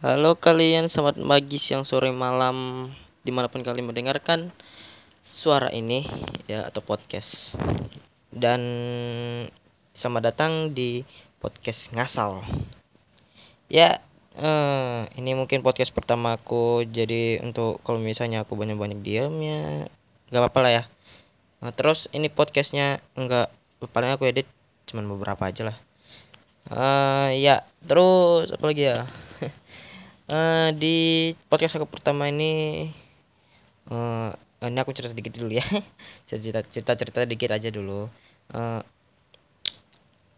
Halo kalian, selamat pagi, siang, sore, malam Di mana pun kalian mendengarkan suara ini ya atau podcast. Dan selamat datang di podcast ngasal. Ya, eh, ini mungkin podcast pertama aku Jadi untuk kalau misalnya aku banyak-banyak diam ya Gak apa-apa lah ya. Nah, Terus ini podcastnya enggak Paling aku edit cuman beberapa aja lah. Uh, Ya, terus apa lagi ya Uh, di podcast aku pertama ini uh, ini aku cerita dikit dulu ya. Cerita cerita cerita dikit aja dulu. Uh,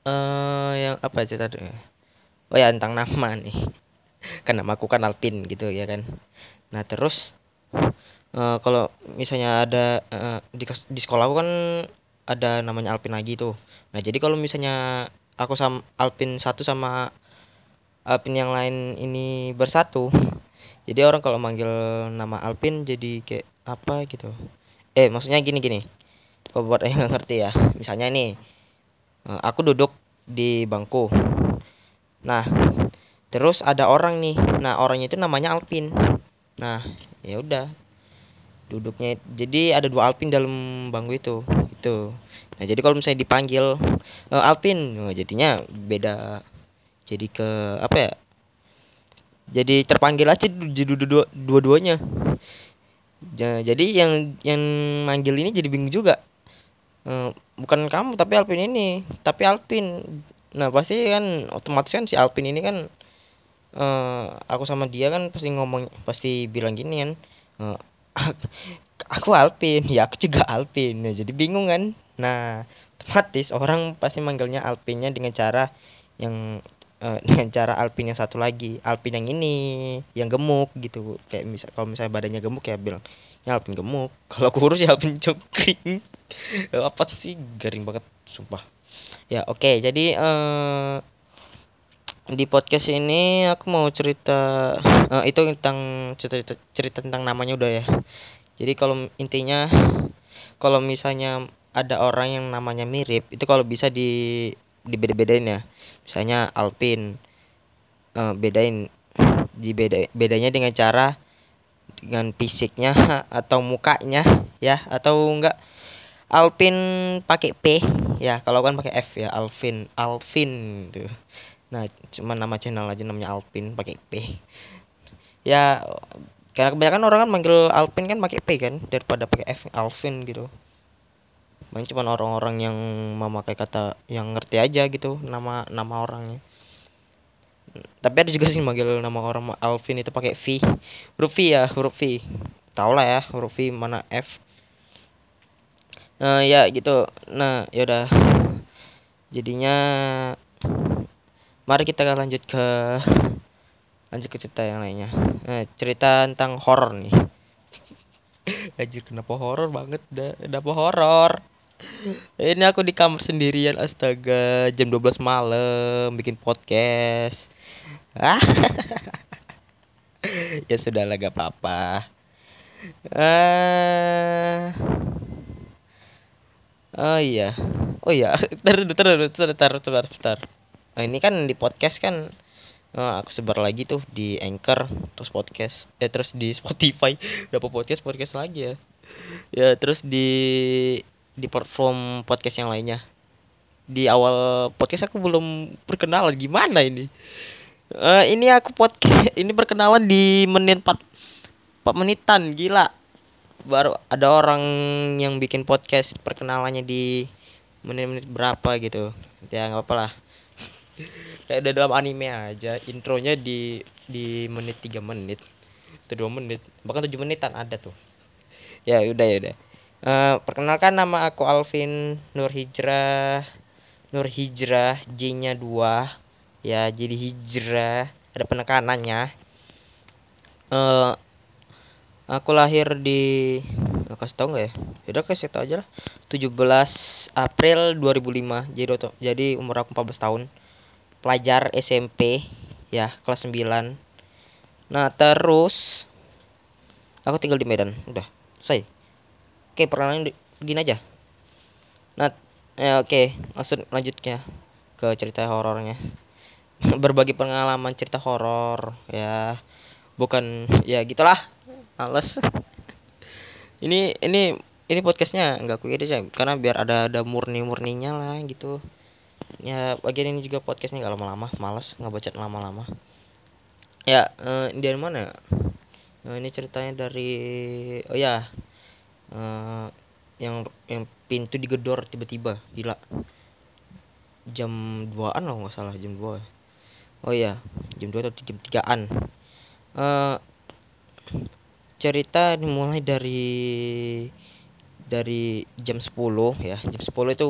uh, yang apa cerita dulu oh ya tentang nama nih. Kan nama aku kan Alpin gitu ya kan. Nah terus uh, kalau misalnya ada uh, di di sekolah aku kan ada namanya Alpin lagi tuh. Nah jadi kalau misalnya aku sama Alpin satu sama Alpin yang lain ini bersatu. Jadi orang kalau manggil nama Alpin jadi kayak apa gitu. Eh maksudnya gini gini. Kalau buat yang ngerti ya? Misalnya ini eh, aku duduk di bangku. Nah terus ada orang nih. Nah orangnya itu namanya Alpin. Nah ya udah. Duduknya jadi ada dua Alpin dalam bangku itu itu nah jadi kalau misalnya dipanggil e, Alpin jadinya beda jadi ke apa ya jadi terpanggil aja dua dua-duanya. Jadi yang yang manggil ini jadi bingung juga. Uh, bukan kamu tapi Alpin ini. Tapi Alpin nah pasti kan otomatis kan si Alpin ini kan uh, aku sama dia kan pasti ngomong pasti bilang gini kan uh, aku Alpin ya aku juga Alpin. Nah, jadi bingung kan. Nah otomatis orang pasti manggilnya Alpinnya dengan cara yang uh, dengan cara Alpin yang satu lagi. Alpin yang ini yang gemuk gitu. Kayak misal kalau misalnya badannya gemuk ya bilang ya Alpin gemuk. Kalau kurus ya Alpin cokring apa sih? Garing banget sumpah. Ya oke okay, jadi uh, di podcast ini aku mau cerita uh, itu tentang cerita cerita tentang namanya udah ya. Jadi kalau intinya kalau misalnya ada orang yang namanya mirip itu kalau bisa di dibeda-bedain ya. Misalnya Alpin uh, bedain dibeda bedanya dengan cara dengan fisiknya atau mukanya ya atau enggak. Alvin pakai P ya kalau kan pakai F ya Alvin Alvin tuh nah cuma nama channel aja namanya Alvin pakai P. Ya karena kebanyakan orang kan manggil Alvin kan pakai P kan daripada pakai F Alvin gitu main cuma orang-orang yang memakai kata yang ngerti aja gitu nama nama orangnya. Tapi ada juga sih manggil nama orang Alvin itu pakai V. Huruf V ya huruf V. Tau lah ya huruf V mana F. Nah ya gitu. Nah yaudah. Jadinya mari kita lanjut ke lanjut ke cerita yang lainnya. Nah, cerita tentang horor nih. Anjir kenapa horor banget? Kenapa horor ini aku di kamar sendirian astaga jam 12 malam bikin podcast. Ah. ya sudah lah gak apa-apa. Ah. Oh iya. Oh iya, taruh dulu, taruh dulu, taruh, taruh. Nah, ini kan di podcast kan uh, aku sebar lagi tuh di Anchor terus podcast eh terus di Spotify dapat podcast podcast lagi ya ya terus di di platform podcast yang lainnya. Di awal podcast aku belum perkenalan gimana ini? Uh, ini aku podcast ini perkenalan di menit 4 4 menitan. Gila. Baru ada orang yang bikin podcast perkenalannya di menit-menit berapa gitu. Ya nggak apa lah. Kayak udah dalam anime aja. Intronya di di menit tiga menit. Atau dua menit. Bahkan tujuh menitan ada tuh. Ya udah ya udah Uh, perkenalkan nama aku Alvin Nur Hijrah Nur Hijrah J-nya 2 ya jadi hijrah ada penekanannya. Uh, aku lahir di oh, kasih tau nggak ya? Udah kasih tau aja lah. 17 April 2005 jadi jadi umur aku 14 tahun. Pelajar SMP ya kelas 9 nah terus aku tinggal di Medan. Udah selesai Oke, perkenalan begini aja. Nah, ya oke, langsung lanjut ya ke cerita horornya. berbagi pengalaman cerita horor ya bukan ya gitulah males ini ini ini podcastnya nggak aku aja karena biar ada ada murni murninya lah gitu ya bagian ini juga podcastnya nggak lama-lama males nggak lama-lama ya eh, dari mana ya? Nah, ini ceritanya dari oh ya uh, yang yang pintu digedor tiba-tiba gila. Jam 2an loh nggak salah jam 2 oh iya jam 2 atau jam 3an uh, eh, cerita dimulai dari dari jam 10 ya. Jam 10 itu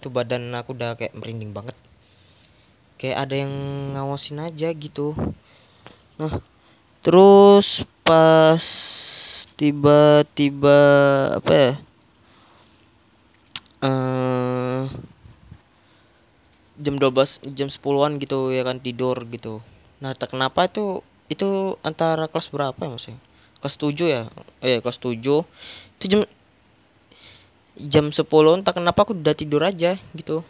itu badan aku udah kayak merinding banget. Kayak ada yang ngawasin aja gitu. Nah terus pas tiba-tiba apa ya? Uh, jam 12 jam 10-an gitu ya kan tidur gitu. Nah tak kenapa itu itu antara kelas berapa ya mas? Kelas 7 ya? Eh kelas 7 itu jam jam 10 tak kenapa aku udah tidur aja gitu.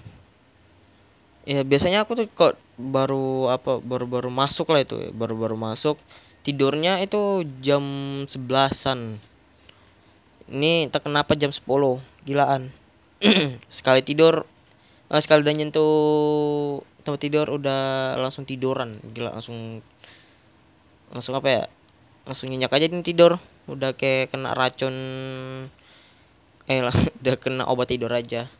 Ya biasanya aku tuh kok baru apa baru-baru masuk lah itu ya baru-baru masuk tidurnya itu jam sebelasan. Ini tak kenapa jam 10 gilaan. Sekali tidur uh, sekali udah nyentuh tempat tidur udah langsung tiduran. Gila langsung langsung apa ya? Langsung nyenyak aja nih tidur. Udah kayak kena racun eh lah udah kena obat tidur aja.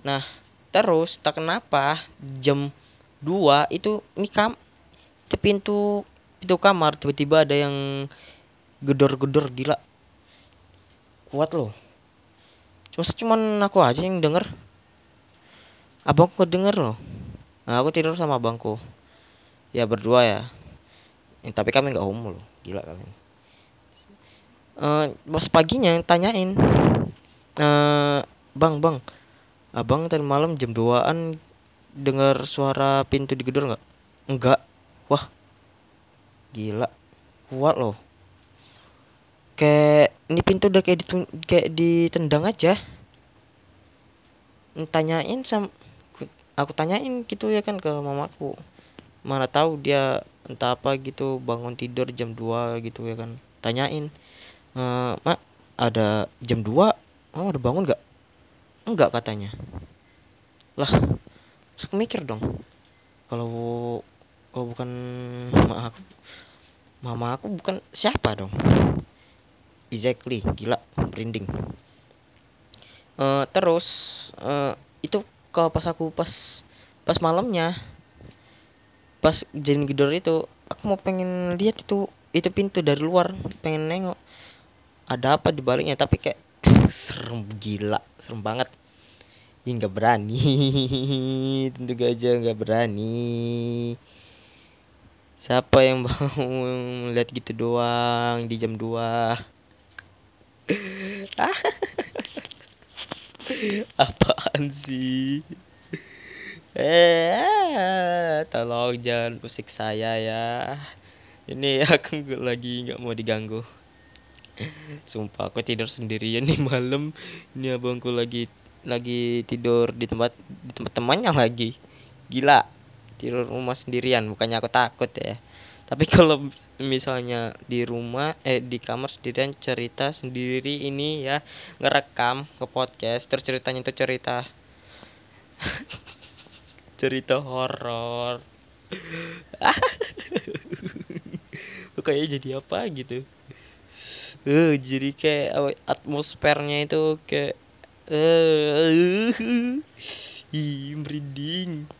Nah terus tak kenapa jam 2 itu ini kam pintu pintu kamar tiba-tiba ada yang gedor-gedor gila. Kuat loh. Cuma cuman aku aja yang denger. Abangku denger loh? Nah aku tidur sama abangku. Ya berdua ya, ya tapi kami nggak homo loh. Gila kami. Uh, pas paginya tanyain uh, bang bang abang tadi malam jam 2an dengar suara pintu digedor nggak? Enggak wah Gila. Kuat loh. Kayak ini pintu udah kayak ditun kayak ditendang aja. Tanyain sam aku tanyain gitu ya kan ke mamaku. Mana tahu dia entah apa gitu bangun tidur jam 2 gitu ya kan. Tanyain. E, "Mak, ada jam 2 oh udah bangun nggak?" Enggak katanya. Lah, terus mikir dong. Kalau kalau bukan mak aku mama aku bukan siapa dong. Exactly gila merinding. Uh, terus uh, itu kalau pas aku pas pas malamnya pas jadi gedor itu aku mau pengen lihat itu itu pintu dari luar pengen nengok ada apa di baliknya tapi kayak serem gila serem banget. Hingga berani. Tentu aja nggak berani Siapa yang mau lihat gitu doang di jam 2 Apaan sih? Eh, tolong jangan musik saya ya. Ini aku lagi nggak mau diganggu. Sumpah aku tidur sendirian nih malam. Ini abangku lagi lagi tidur di tempat di tempat temannya lagi. Gila tidur rumah sendirian bukannya aku takut ya. Tapi kalau misalnya di rumah eh di kamar sendirian cerita sendiri ini ya ngerekam ke podcast terus ceritanya itu cerita. Cerita horor. Kayaknya jadi apa gitu. Eh uh, jadi kayak atmosfernya itu kayak eh uh, Ih, merinding.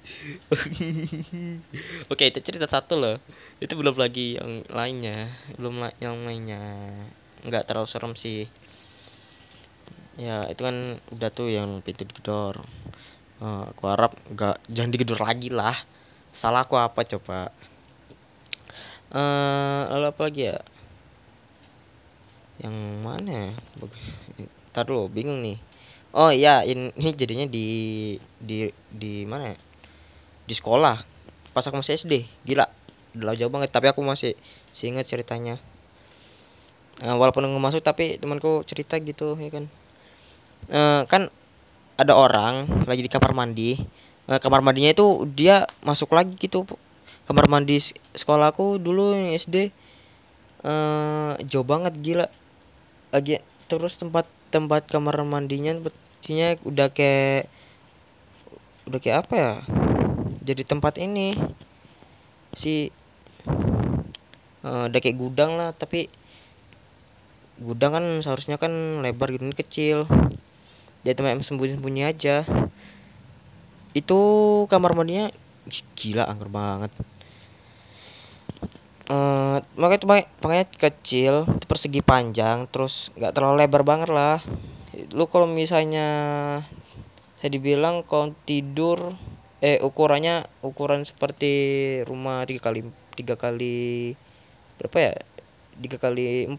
Oke, itu cerita satu loh. Itu belum lagi yang lainnya, belum la yang lainnya. Nggak terlalu serem sih. Ya, itu kan udah tuh yang pintu digedor. Uh, aku harap nggak jangan digedor lagi lah. Salah aku apa coba? Uh, lalu apa lagi ya? Yang mana? Ntar dulu, bingung nih oh iya ini jadinya di di di mana ya? Di sekolah. Pas aku masih SD gila udah jauh banget. Tapi aku masih sih ingat ceritanya. Uh, walaupun nggak masuk tapi temanku cerita gitu ya kan. Uh, kan ada orang lagi di kamar mandi. Uh, kamar mandinya itu dia masuk lagi gitu. Kamar mandi sekolahku dulu yang SD uh, jauh banget gila. Lagi terus tempat tempat kamar mandinya sepertinya udah kayak udah kayak apa ya? Jadi tempat ini si uh, udah kayak gudang lah tapi gudang kan seharusnya kan lebar gitu ini kecil. Jadi tempat sembunyi-sembunyi aja. Itu kamar mandinya gila angker banget. Uh, makanya itu makanya kecil persegi panjang terus nggak terlalu lebar banget lah lu kalau misalnya saya dibilang kalau tidur eh ukurannya ukuran seperti rumah tiga kali tiga kali berapa ya? Tiga kali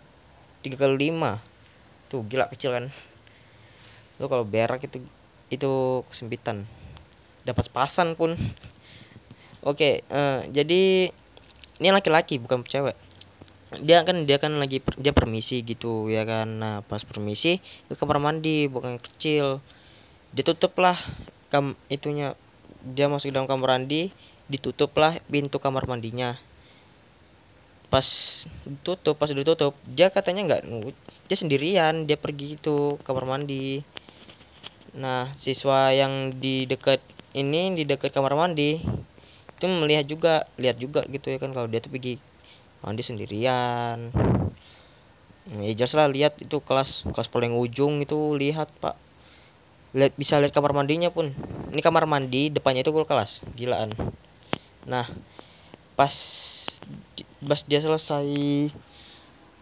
tiga kali lima. Tuh gila kecil kan? Lu kalau berak itu itu kesempitan. Dapat pasan pun. Oke okay, uh, eh, jadi ini laki-laki bukan cewek dia kan dia kan lagi dia permisi gitu ya kan. Nah pas permisi ke kamar mandi bukan kecil. Dia tutup lah kam itunya dia masuk dalam kamar mandi ditutup lah pintu kamar mandinya. Pas tutup pas ditutup dia katanya nggak dia sendirian dia pergi itu kamar mandi. Nah siswa yang di dekat ini di dekat kamar mandi itu melihat juga lihat juga gitu ya kan kalau dia tuh pergi mandi sendirian. Ya jelas lah lihat itu kelas kelas paling ujung itu lihat pak. Lihat bisa lihat kamar mandinya pun. Ini kamar mandi depannya itu kelas gilaan. Nah pas pas dia selesai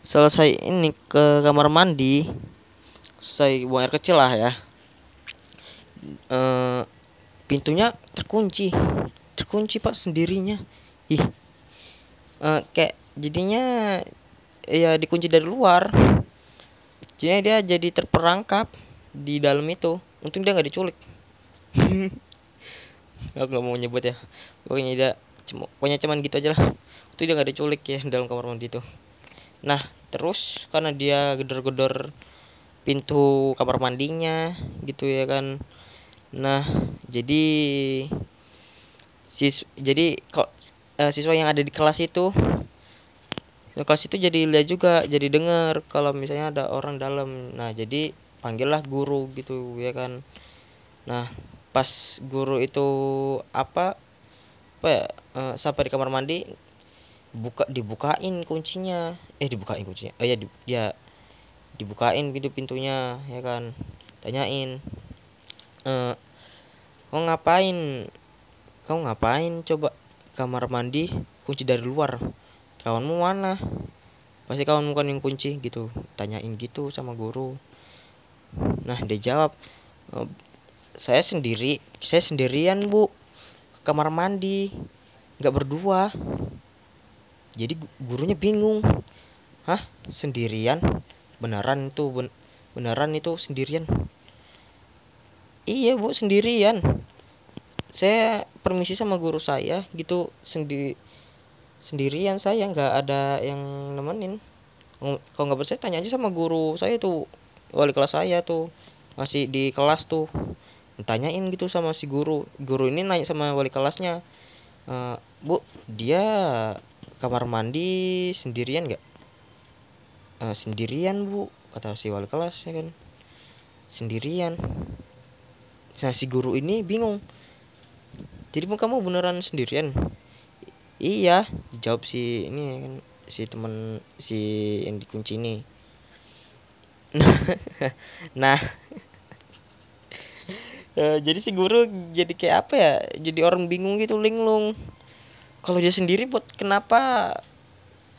selesai ini ke kamar mandi selesai buang air kecil lah ya. Uh, pintunya terkunci. Terkunci pak sendirinya. Ih. Uh, kayak jadinya ya dikunci dari luar. Jadi dia jadi terperangkap di dalam itu. Untung dia nggak diculik. Aku nggak mau nyebut ya. Pokoknya dia cuma pokoknya cuman gitu aja lah. Itu dia nggak diculik ya dalam kamar mandi itu. Nah terus karena dia gedor-gedor pintu kamar mandinya gitu ya kan. Nah jadi sis jadi kok uh, siswa yang ada di kelas itu kelas itu jadi lihat juga jadi dengar kalau misalnya ada orang dalam. Nah jadi panggillah guru gitu ya kan. Nah pas guru itu apa apa ya uh, sampai di kamar mandi buka dibukain kuncinya. Eh dibukain kuncinya oh ya di, ya dibukain gitu pintunya ya kan. Tanyain uh, kamu ngapain? Kamu ngapain coba? Kamar mandi kunci dari luar kawanmu mana? Pasti kawan bukan yang kunci gitu. Tanyain gitu sama guru. Nah dia jawab e, saya sendiri saya sendirian bu. Ke kamar mandi nggak berdua. Jadi gurunya bingung. Hah sendirian? Beneran itu ben beneran itu sendirian? Iya bu sendirian. Saya permisi sama guru saya gitu. Sendi sendirian saya nggak ada yang nemenin. Kalau nggak percaya tanya aja sama guru saya tuh wali kelas saya tuh masih di kelas tuh. Tanyain gitu sama si guru. Guru ini nanya sama wali kelasnya e, bu dia kamar mandi sendirian nggak? E, sendirian bu kata si wali kelas ya kan. Sendirian. Nah si guru ini bingung. Jadi kamu beneran sendirian iya jawab si ini kan si teman si yang dikunci ini. Nah uh, jadi si guru jadi kayak apa ya? Jadi orang bingung gitu linglung. Kalau dia sendiri buat kenapa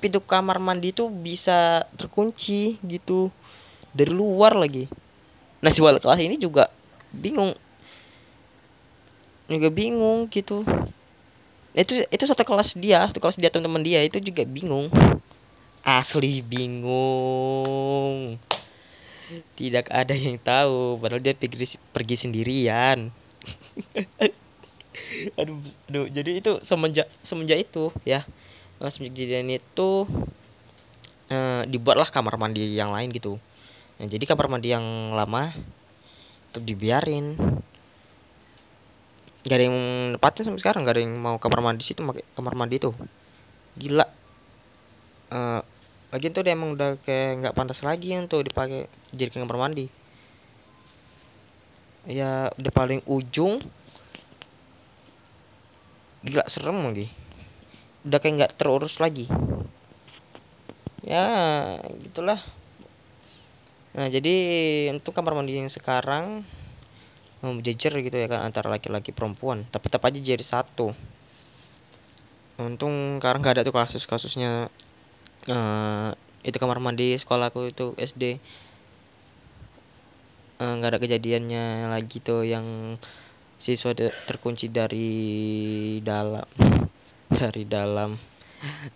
pintu kamar mandi itu bisa terkunci gitu? Dari luar lagi. Nah si wali kelas ini juga bingung. Juga bingung gitu itu itu satu kelas dia satu kelas dia teman-teman dia itu juga bingung. Asli bingung. Tidak ada yang tahu padahal dia pergi pergi sendirian. Aduh aduh jadi itu semenjak semenjak itu ya. Eh, semenjak kejadian itu uh, dibuatlah kamar mandi yang lain gitu. Nah, jadi kamar mandi yang lama itu dibiarin gak ada yang nepatin sampai sekarang gak ada yang mau kamar mandi situ pakai kamar mandi tuh. Gila. Uh, lagi tuh dia emang udah kayak nggak pantas lagi untuk dipakai jadi kamar mandi. Ya udah paling ujung gila serem lagi. Udah kayak nggak terurus lagi. Ya gitulah. Nah jadi untuk kamar mandi yang sekarang menjejer gitu ya kan antara laki-laki perempuan. Tapi tetap aja jadi satu. Untung sekarang nggak ada tuh kasus-kasusnya uh, itu kamar mandi sekolahku itu SD eh, nggak uh, ada kejadiannya lagi tuh yang siswa terkunci dari dalam dari dalam.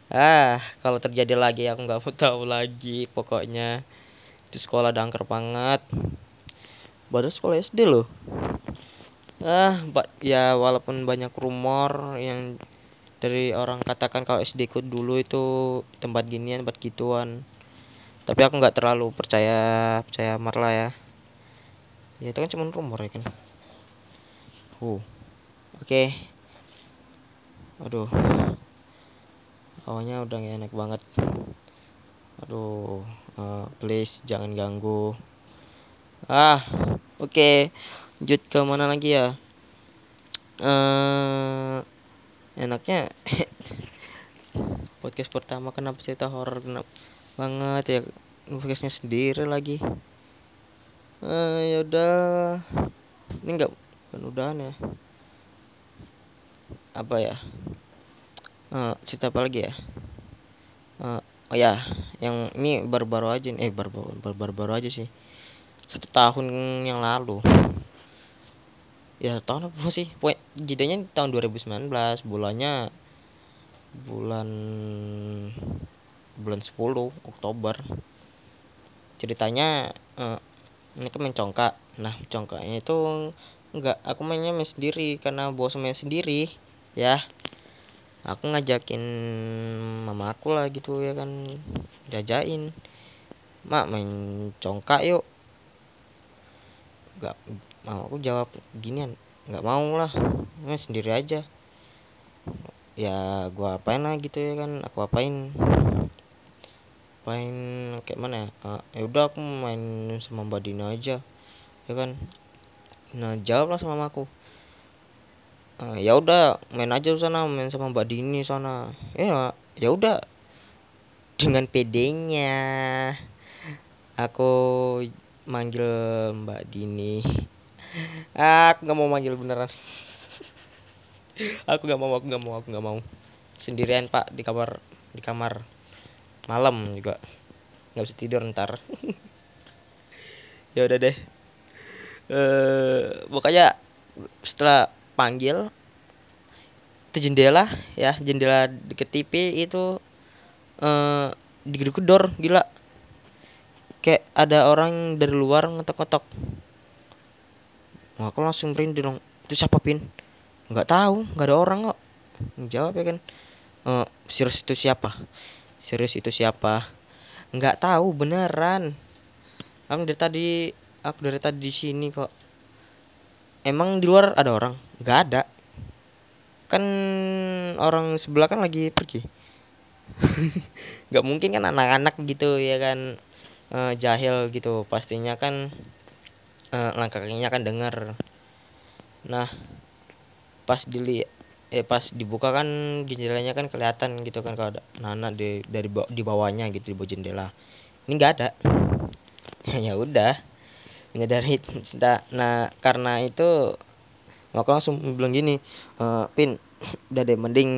Ah kalau terjadi lagi aku nggak mau tahu lagi pokoknya. Itu sekolah dangker banget baru sekolah SD loh. Ah ya walaupun banyak rumor yang dari orang katakan kalau SD ku dulu itu tempat ginian tempat gituan. Tapi aku nggak terlalu percaya percaya marla ya. Ya itu kan cuma rumor ya kan. Uh oke. Okay. aduh. Awalnya udah gak enak banget. Aduh uh, please jangan ganggu ah oke. Okay. lanjut ke mana lagi ya? Uh, enaknya podcast pertama kenapa cerita horor? Kenapa banget ya? Podcastnya sendiri lagi. Uh, ya udah. Ini enggak kan udahan ya. Apa ya? Uh, cerita apa lagi ya? Uh, oh ya yang ini baru-baru aja eh baru-baru baru-baru aja sih satu tahun yang lalu. Ya tahun apa sih? Jadinya tahun 2019 bulannya bulan bulan 10 Oktober. Ceritanya uh, ini kan main congkak nah congkaknya itu enggak aku mainnya main sendiri karena bosan main sendiri ya. Aku ngajakin mama aku lah gitu ya kan. Jajain. Mak main congkak yuk enggak mau aku jawab ginian nggak mau lah nah, sendiri aja. Ya gua apain lah gitu ya kan aku apain? Apain kayak mana ya? Uh, ya udah aku main sama mbak Dina aja ya kan? Nah jawab lah sama mamaku. Uh, ya udah main aja sana main sama mbak Dini sana. Ya ya udah. Dengan pedenya aku manggil mbak Dini. Aku nggak mau manggil beneran. Aku nggak mau aku nggak mau aku nggak mau. Sendirian pak di kamar di kamar. Malam juga. Nggak bisa tidur ntar. Ya udah deh. Eh pokoknya setelah panggil itu jendela ya jendela deket TV itu eh digedor gila kayak ada orang dari luar ngetok-ngetok Nah, aku langsung merinding dong. Itu siapa pin? Nggak tahu, nggak ada orang kok. Jawab ya kan. E, serius itu siapa? Serius itu siapa? Nggak tahu beneran. Aku dari tadi, aku dari tadi di sini kok. Emang di luar ada orang? Nggak ada. Kan orang sebelah kan lagi pergi. nggak mungkin kan anak-anak gitu ya kan e, jahil gitu. Pastinya kan uh, langkah kakinya kan dengar nah pas dilihat eh pas dibuka kan jendelanya kan kelihatan gitu kan kalau ada Nana di dari di bawahnya gitu di bawah jendela. Ini nggak ada. Ya udah dari nah karena itu aku langsung bilang gini e, pin udah deh mending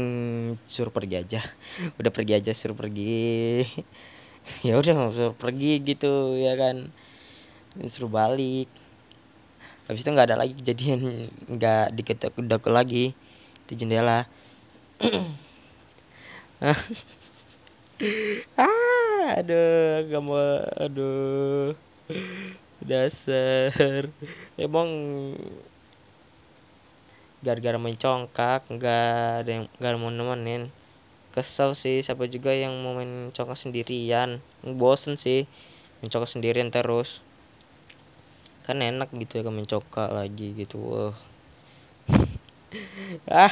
suruh pergi aja. Udah pergi aja suruh pergi ya udah suruh pergi gitu ya kan. Disuruh balik. Habis itu nggak ada lagi kejadian nggak diketok-ketok lagi di jendela. Ah aduh gak mau aduh. Dasar. Emang gara-gara mencongkak nggak ada yang nggak mau nemenin kesel sih siapa juga yang mau main congkak sendirian. Bosen sih mencongkak sendirian terus. Kan enak gitu ya kan mencoka lagi gitu wah. Ah.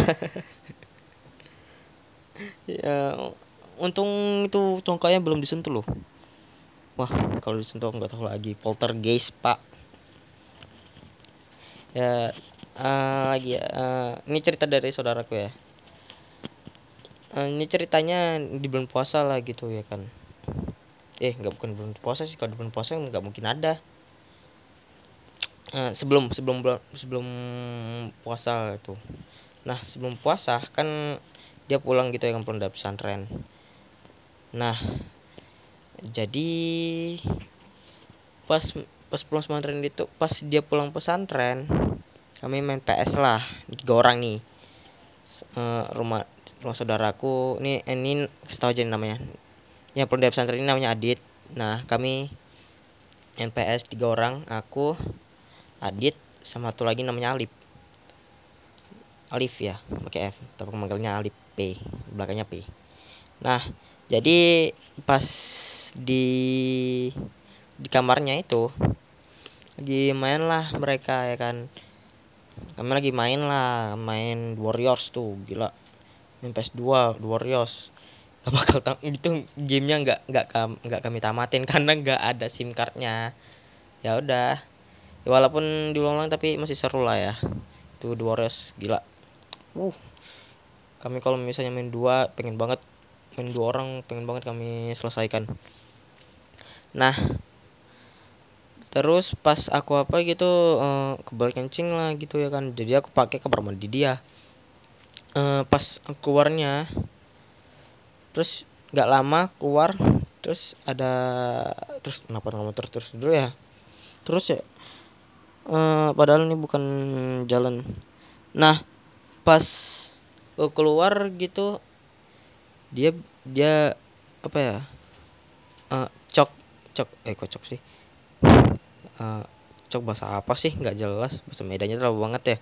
Ya untung itu congkaknya belum disentuh loh. Wah kalau disentuh nggak tahu lagi. Poltergeist pak. Ya uh, lagi ya. Uh, ini cerita dari saudaraku ya ini ceritanya di bulan puasa lah gitu ya kan. Eh nggak bukan bulan puasa sih. Kalau bulan puasa nggak mungkin ada. Uh, sebelum sebelum sebelum puasa itu. Nah sebelum puasa kan dia pulang gitu ya kan pulang dari pesantren. Nah jadi pas pas pulang pesantren itu pas dia pulang pesantren kami main PS lah. Tiga orang nih. Uh, rumah rumah saudaraku ini ini kasih aja namanya. Pulang dari pesantren ini namanya Adit. Nah kami main PS tiga orang aku Adit sama satu lagi namanya Alif. Alif ya pakai F tapi manggilnya Alif P belakangnya P. Nah jadi pas di di kamarnya itu lagi main lah mereka ya kan. Kami lagi main lah main Warriors tuh gila main PS2 Warriors gak bakal tam itu gamenya nggak nggak nggak kami tamatin karena nggak ada sim cardnya. Ya udah. Ya, walaupun diulang-ulang tapi masih seru lah ya. Itu The Warriors gila. Uh. Kami kalau misalnya main dua pengen banget main dua orang pengen banget kami selesaikan. Nah terus pas aku apa gitu uh, kebal kencing lah gitu ya kan. Jadi aku pakai kamar mandi dia uh, pas keluarnya terus nggak lama keluar terus ada terus kenapa nama terus terus dulu ya? Terus ya uh, padahal ini bukan jalan. Nah pas keluar gitu dia dia apa ya? Uh, cok cok eh kok cok sih? Uh, cok bahasa apa sih? Nggak jelas bahasa Medannya terlalu banget ya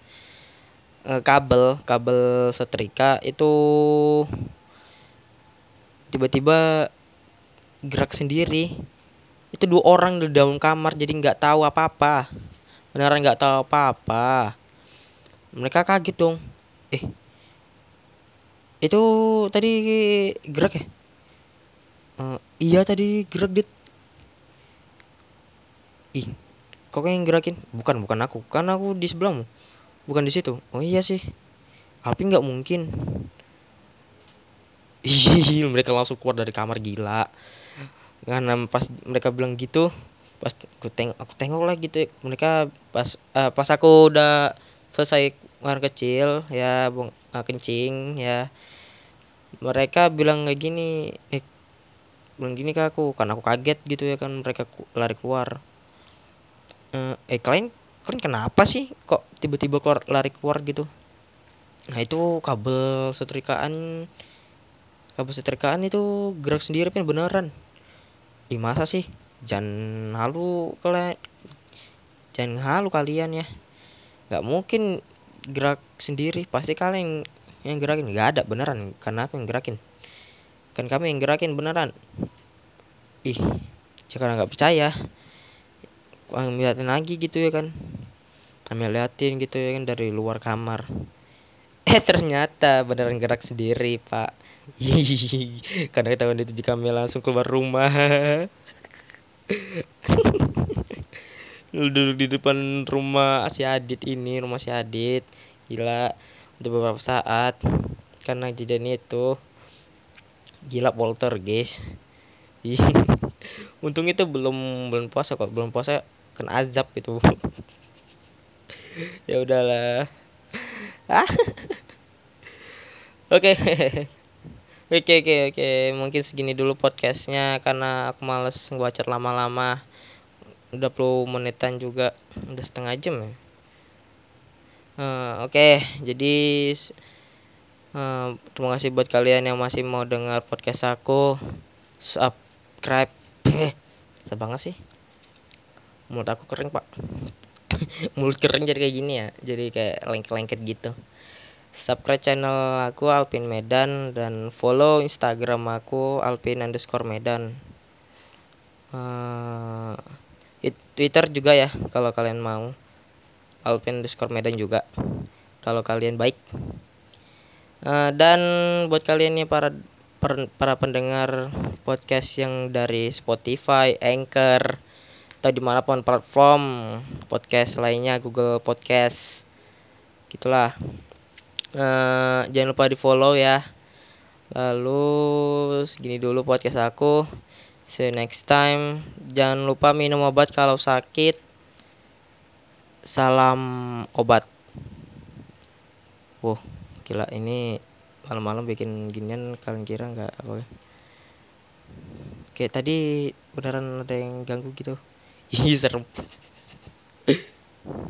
uh, kabel kabel setrika itu tiba-tiba gerak sendiri. Itu dua orang di dalam kamar jadi nggak tahu apa-apa. Beneran nggak tahu apa-apa. Mereka kaget dong. Eh itu tadi gerak ya? Uh, iya tadi gerak dit. Ih kok yang gerakin? Bukan bukan aku. Kan aku di sebelahmu bukan di situ? Oh iya sih. Alpi nggak mungkin. Ih mereka langsung keluar dari kamar gila. Karena pas mereka bilang gitu pas aku tengok aku tengok lah gitu. Mereka pas uh, pas aku udah selesai keluar kecil ya bung uh, kencing ya. Mereka bilang kayak gini eh bilang gini ke aku kan aku kaget gitu ya kan mereka lari keluar. Uh, eh kalian kalian kenapa sih kok tiba-tiba keluar lari keluar gitu? Nah itu kabel setrikaan kabel setrikaan itu gerak sendiri kan beneran. Ih masa sih? Jangan halu kalian jangan halu kalian ya. Nggak mungkin gerak sendiri. Pasti kalian yang gerakin. Nggak ada beneran. Karena aku yang gerakin. Kan kami yang gerakin beneran. Ih jika nggak percaya. Kami liatin lagi gitu ya kan kami liatin gitu ya kan dari luar kamar. Eh ternyata beneran gerak sendiri pak. Karena ketahuan itu kami langsung keluar rumah. Duduk di depan rumah si Adit ini rumah si Adit. Gila untuk beberapa saat. Karena kejadian itu. Gila polter guys. Untung itu belum belum puasa kok. Belum puasa kena azab itu ya udahlah. Ah. Oke. Oke oke oke. Mungkin segini dulu podcastnya karena aku males ngebaca lama-lama. Udah puluh menitan juga. Udah setengah jam ya. Uh, oke. Okay, jadi uh, terima kasih buat kalian yang masih mau dengar podcast aku. Subscribe. Banget sih? Mulut aku kering pak mulut kering jadi kayak gini ya jadi kayak lengket-lengket gitu. Subscribe channel aku Alpin Medan dan follow Instagram aku Alpin underscore Medan. Uh, Twitter juga ya kalau kalian mau. Alpin underscore Medan juga kalau kalian baik. Uh, dan buat kalian nih para per, para pendengar podcast yang dari Spotify, Anchor atau di mana pun platform podcast lainnya Google Podcast. Gitulah. Uh, jangan lupa di follow ya. Lalu segini dulu podcast aku. See you next time. Jangan lupa minum obat kalau sakit. Salam obat. Wow gila. Ini malam-malam bikin ginian kalian kira nggak apa kayak tadi beneran ada yang ganggu gitu ih serem